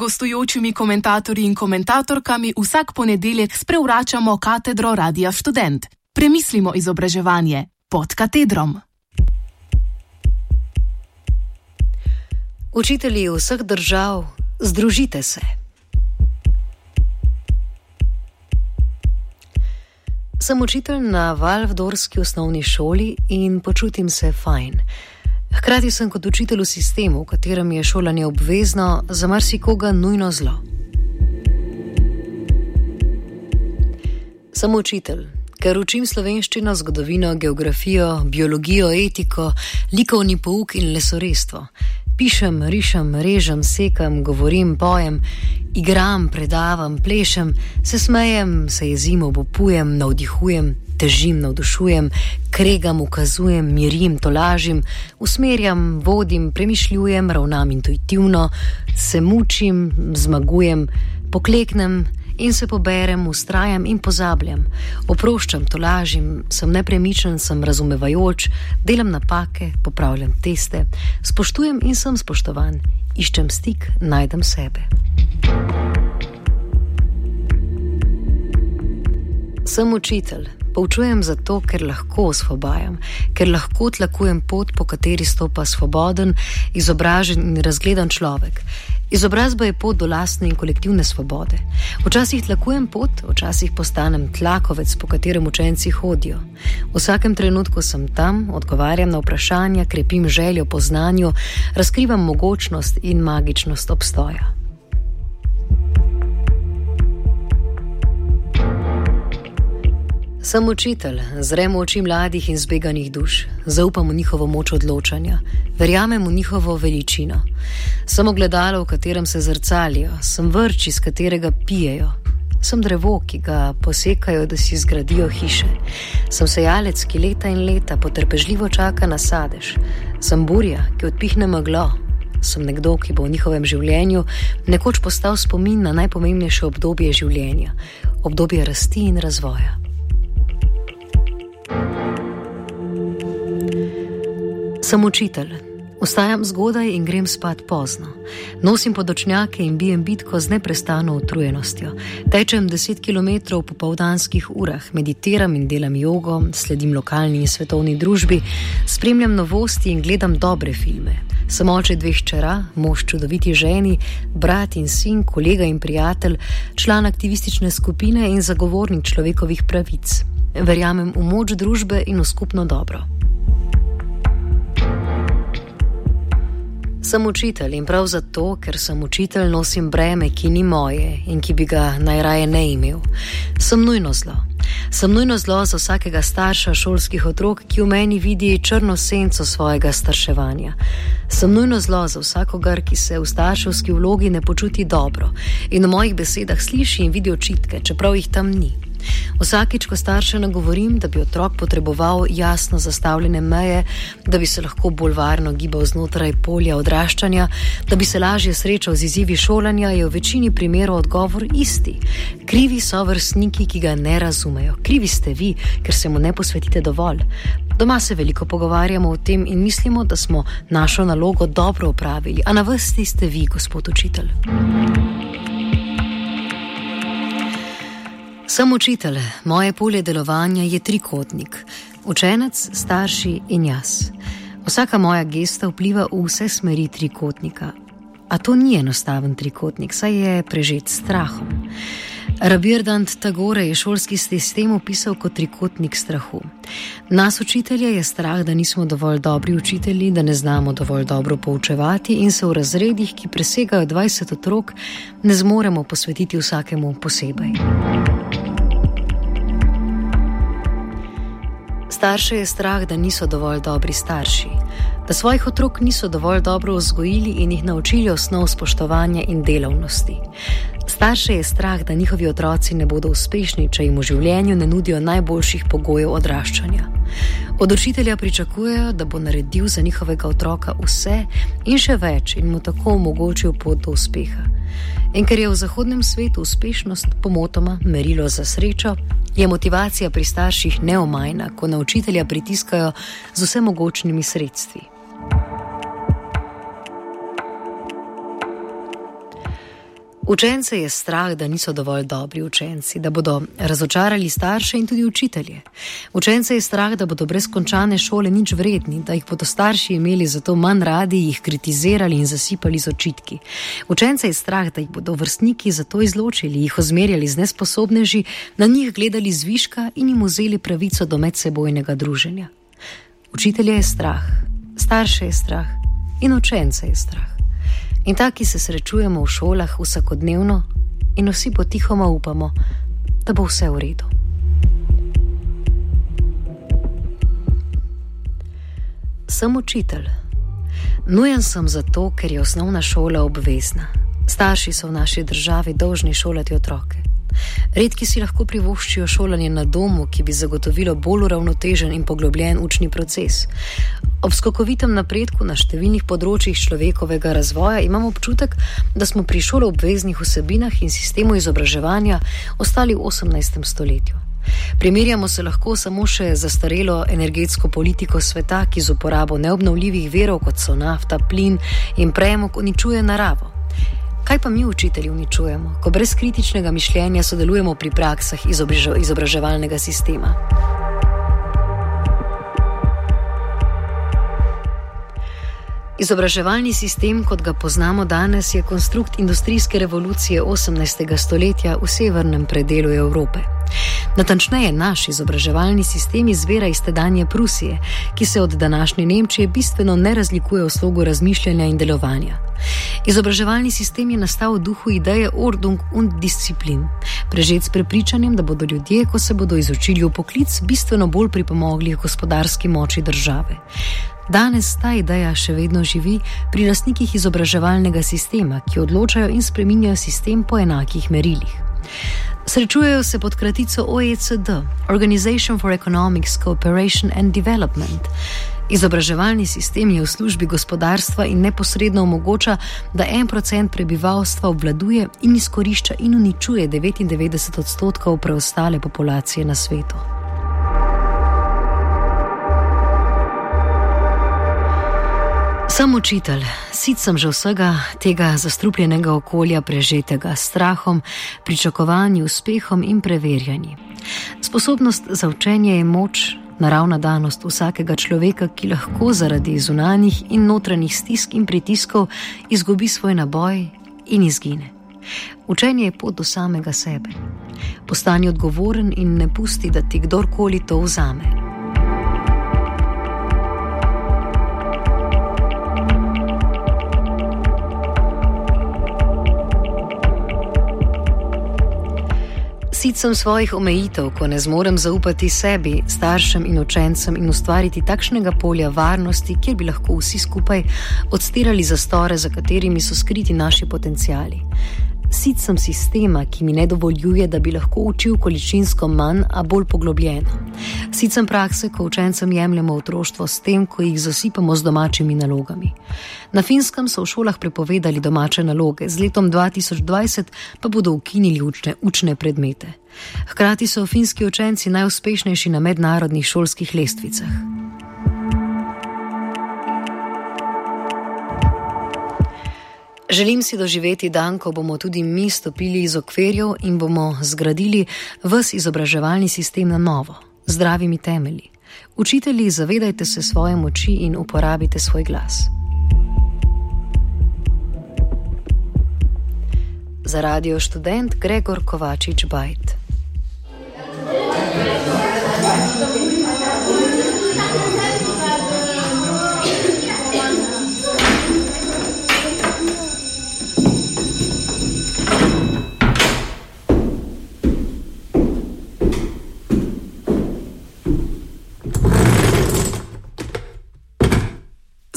gostujočimi komentatorji in komentatorkami vsak ponedeljek sprevračamo katedro Radia Student. Premislimo izobraževanje pod katedrom. Učitelji vseh držav, združite se. Sem učitelj na Valvdorski osnovni šoli in počutim se fajn. Hkrati sem kot učitelj v sistemu, v katerem je šolanje obvezno, za marsikoga nujno zlo. Sem učitelj, ker učim slovenščino, zgodovino, geografijo, biologijo, etiko, likovni pouk in lesorestvo. Pišem, rišem, režem, sekam, govorim, pojem, igram, predavam, plešem, se smejem, se jezim, obupujem, navdihujem, težim, navdušujem, kregam, ukazujem, mirim, tolažim, usmerjam, vodim, premišljujem, ravnam intuitivno, se mučim, zmagujem, pokleknem in se poberem, ustrajam in pozabljam. Oproščam, tolažim, sem nepremičen, sem razumevajoč, delam napake, popravljam teste, spoštujem in sem spoštovan, iščem stik, najdem sebe. Sem učitelj. Poučujem zato, ker lahko osvobajam, ker lahko tlakujem pot, po kateri stopa svoboden, izobražen in razgledan človek. Izobrazba je pot do lastne in kolektivne svobode. Včasih tlakujem pot, včasih postanem tlakovec, po katerem učenci hodijo. V vsakem trenutku sem tam, odgovarjam na vprašanja, krepim željo po znanju, razkrivam mogočnost in magičnost obstoja. Sem učitelj, zrem v oči mladih in zbeganih duš, zaupam v njihovo moč odločanja, verjamem v njihovo veličino. Sem ogledalo, v katerem se zrcalijo, sem vrč, iz katerega pijejo. Sem drevo, ki ga posekajo, da si zgradijo hiše. Sem sejalec, ki leta in leta potrpežljivo čaka na sadež. Sem burja, ki odpihne meglo. Sem nekdo, ki bo v njihovem življenju nekoč postal spomin na najpomembnejše obdobje življenja, obdobje rasti in razvoja. Sem učitelj. Vstajam zgodaj in grem spat pozno. Nosim podočnjake in bijem bitko z neprestano utrujenostjo. Tečem 10 km v popoldanskih urah, meditiram in delam jogo, sledim lokalni in svetovni družbi, spremljam novosti in gledam dobre filme. Sem oče dveh čera, mož čudoviti ženi, brat in sin, kolega in prijatelj, član aktivistične skupine in zagovornik človekovih pravic. Verjamem v moč družbe in v skupno dobro. Sem učitelj in prav zato, ker sem učitelj, nosim breme, ki ni moje in ki bi ga najraje ne imel. Sem nujno zlo. Sem nujno zlo za vsakega starša šolskih otrok, ki v meni vidi črno senco svojega starševanja. Sem nujno zlo za vsakogar, ki se v starševski vlogi ne počuti dobro in v mojih besedah sliši in vidi očitke, čeprav jih tam ni. Vsakič, ko starše nagovorim, da bi otrok potreboval jasno zastavljene meje, da bi se lahko bolj varno gibal znotraj polja odraščanja, da bi se lažje srečal z izzivi šolanja, je v večini primerov odgovor isti. Krivi so vrstniki, ki ga ne razumejo. Krivi ste vi, ker se mu ne posvetite dovolj. Doma se veliko pogovarjamo o tem in mislimo, da smo našo nalogo dobro opravili, a na vrsti ste vi, gospod učitelj. Sem učitelj, moje polje delovanja je trikotnik: učenec, starši in jaz. Vsaka moja gesta vpliva v vse smeri trikotnika. A to ni enostaven trikotnik, saj je prežet strahom. Rabirdant Tagore je šolski sistem opisal kot trikotnik strahu. Nas učitelje je strah, da nismo dovolj dobri učitelji, da ne znamo dovolj dobro poučevati in se v razredih, ki presegajo 20 otrok, ne zmoremo posvetiti vsakemu posebej. Starše je strah, da niso dovolj dobri starši, da svojih otrok niso dovolj dobro vzgojili in jih naučili osnov spoštovanja in delavnosti. Starše je strah, da njihovi otroci ne bodo uspešni, če jim v življenju ne nudijo najboljših pogojev odraščanja. Od učitelja pričakujejo, da bo naredil za njihovega otroka vse in še več in mu tako omogočil pot do uspeha. In ker je v zahodnem svetu uspešnost pomotoma merilo za srečo, je motivacija pri starših neomajna, ko na učitelja pritiskajo z vse mogočnimi sredstvi. Učence je strah, da niso dovolj dobri učenci, da bodo razočarali starše in tudi učitelje. Učence je strah, da bodo brez končane šole nič vredni, da jih bodo starši imeli zato manj radi, jih kritizirali in zasipali z očitki. Učence je strah, da jih bodo vrstniki zato izločili, jih ozmerjali z nesposobneži, na njih gledali zviška in jim vzeli pravico do medsebojnega druženja. Učitelje je strah, starše je strah in učence je strah. In taki se srečujemo v šolah vsakodnevno in vsi potihoma upamo, da bo vse v redu. Sem učitelj. Nujen sem zato, ker je osnovna šola obvezna. Starši so v naši državi dolžni šolati otroke. Redki si lahko privoščijo šolanje na domu, ki bi zagotovilo bolj uravnotežen in poglobljen učni proces. Ob skokovitem napredku na številnih področjih človekovega razvoja imamo občutek, da smo pri šolo obveznih vsebinah in sistemu izobraževanja ostali v 18. stoletju. Primerjamo se lahko samo še zastarelo energetsko politiko sveta, ki z uporabo neobnovljivih verov, kot so nafta, plin in premog, uničuje naravo. Kaj pa mi, učitelji, uničujemo, ko brez kritičnega mišljenja sodelujemo pri praksah izobraževalnega sistema? Izobraževalni sistem, kot ga poznamo danes, je konstrukt industrijske revolucije 18. stoletja v severnem predelu Evrope. Natančneje, naš izobraževalni sistem izvira iz tedanje Prusije, ki se od današnje Nemčije bistveno ne razlikuje v slogu razmišljanja in delovanja. Izobraževalni sistem je nastal v duhu ideje Ordnung und Disziplin, prežet s prepričanjem, da bodo ljudje, ko se bodo izučili v poklic, bistveno bolj pripomogli k gospodarski moči države. Danes ta ideja še vedno živi pri lastnikih izobraževalnega sistema, ki odločajo in spreminjajo sistem po enakih merilih. Srečujejo se pod kratico OECD, Organization for Economics Cooperation and Development. Izobraževalni sistem je v službi gospodarstva in neposredno omogoča, da en procent prebivalstva obvladuje in izkorišča in uničuje 99 odstotkov preostale populacije na svetu. Sem učitelj, sit sem že vsega tega zastrupljenega okolja, prežetega s strahom, pričakovanji, uspehom in preverjanji. Sposobnost za učenje je moč, naravna danost vsakega človeka, ki lahko zaradi zunanjih in notranjih stisk in pritiskov izgubi svoj naboj in izgine. Učenje je pot do samega sebe. Postani odgovoren in ne pusti, da ti kdorkoli to vzame. Sit sem svojih omejitev, ko ne zmorem zaupati sebi, staršem in učencem in ustvariti takšnega polja varnosti, kjer bi lahko vsi skupaj odstirali zastore, za katerimi so skriti naši potencijali. Sit sem sistema, ki mi ne dovoljuje, da bi lahko učil količinsko manj, a bolj poglobljeno. Sit sem prakse, ko učencem jemljemo otroštvo s tem, ko jih zasipamo z domačimi nalogami. Na finskem so v šolah prepovedali domače naloge, z letom 2020 pa bodo ukinili učne, učne predmete. Hkrati so finski učenci najuspešnejši na mednarodnih šolskih lestvicah. Želim si doživeti dan, ko bomo tudi mi stopili iz okvirjev in bomo zgradili vse izobraževalni sistem na novo, z zdravimi temelji. Učitelji, zavedajte se svoje moči in uporabite svoj glas. Za radio študent Gregor Kovačič Bajt.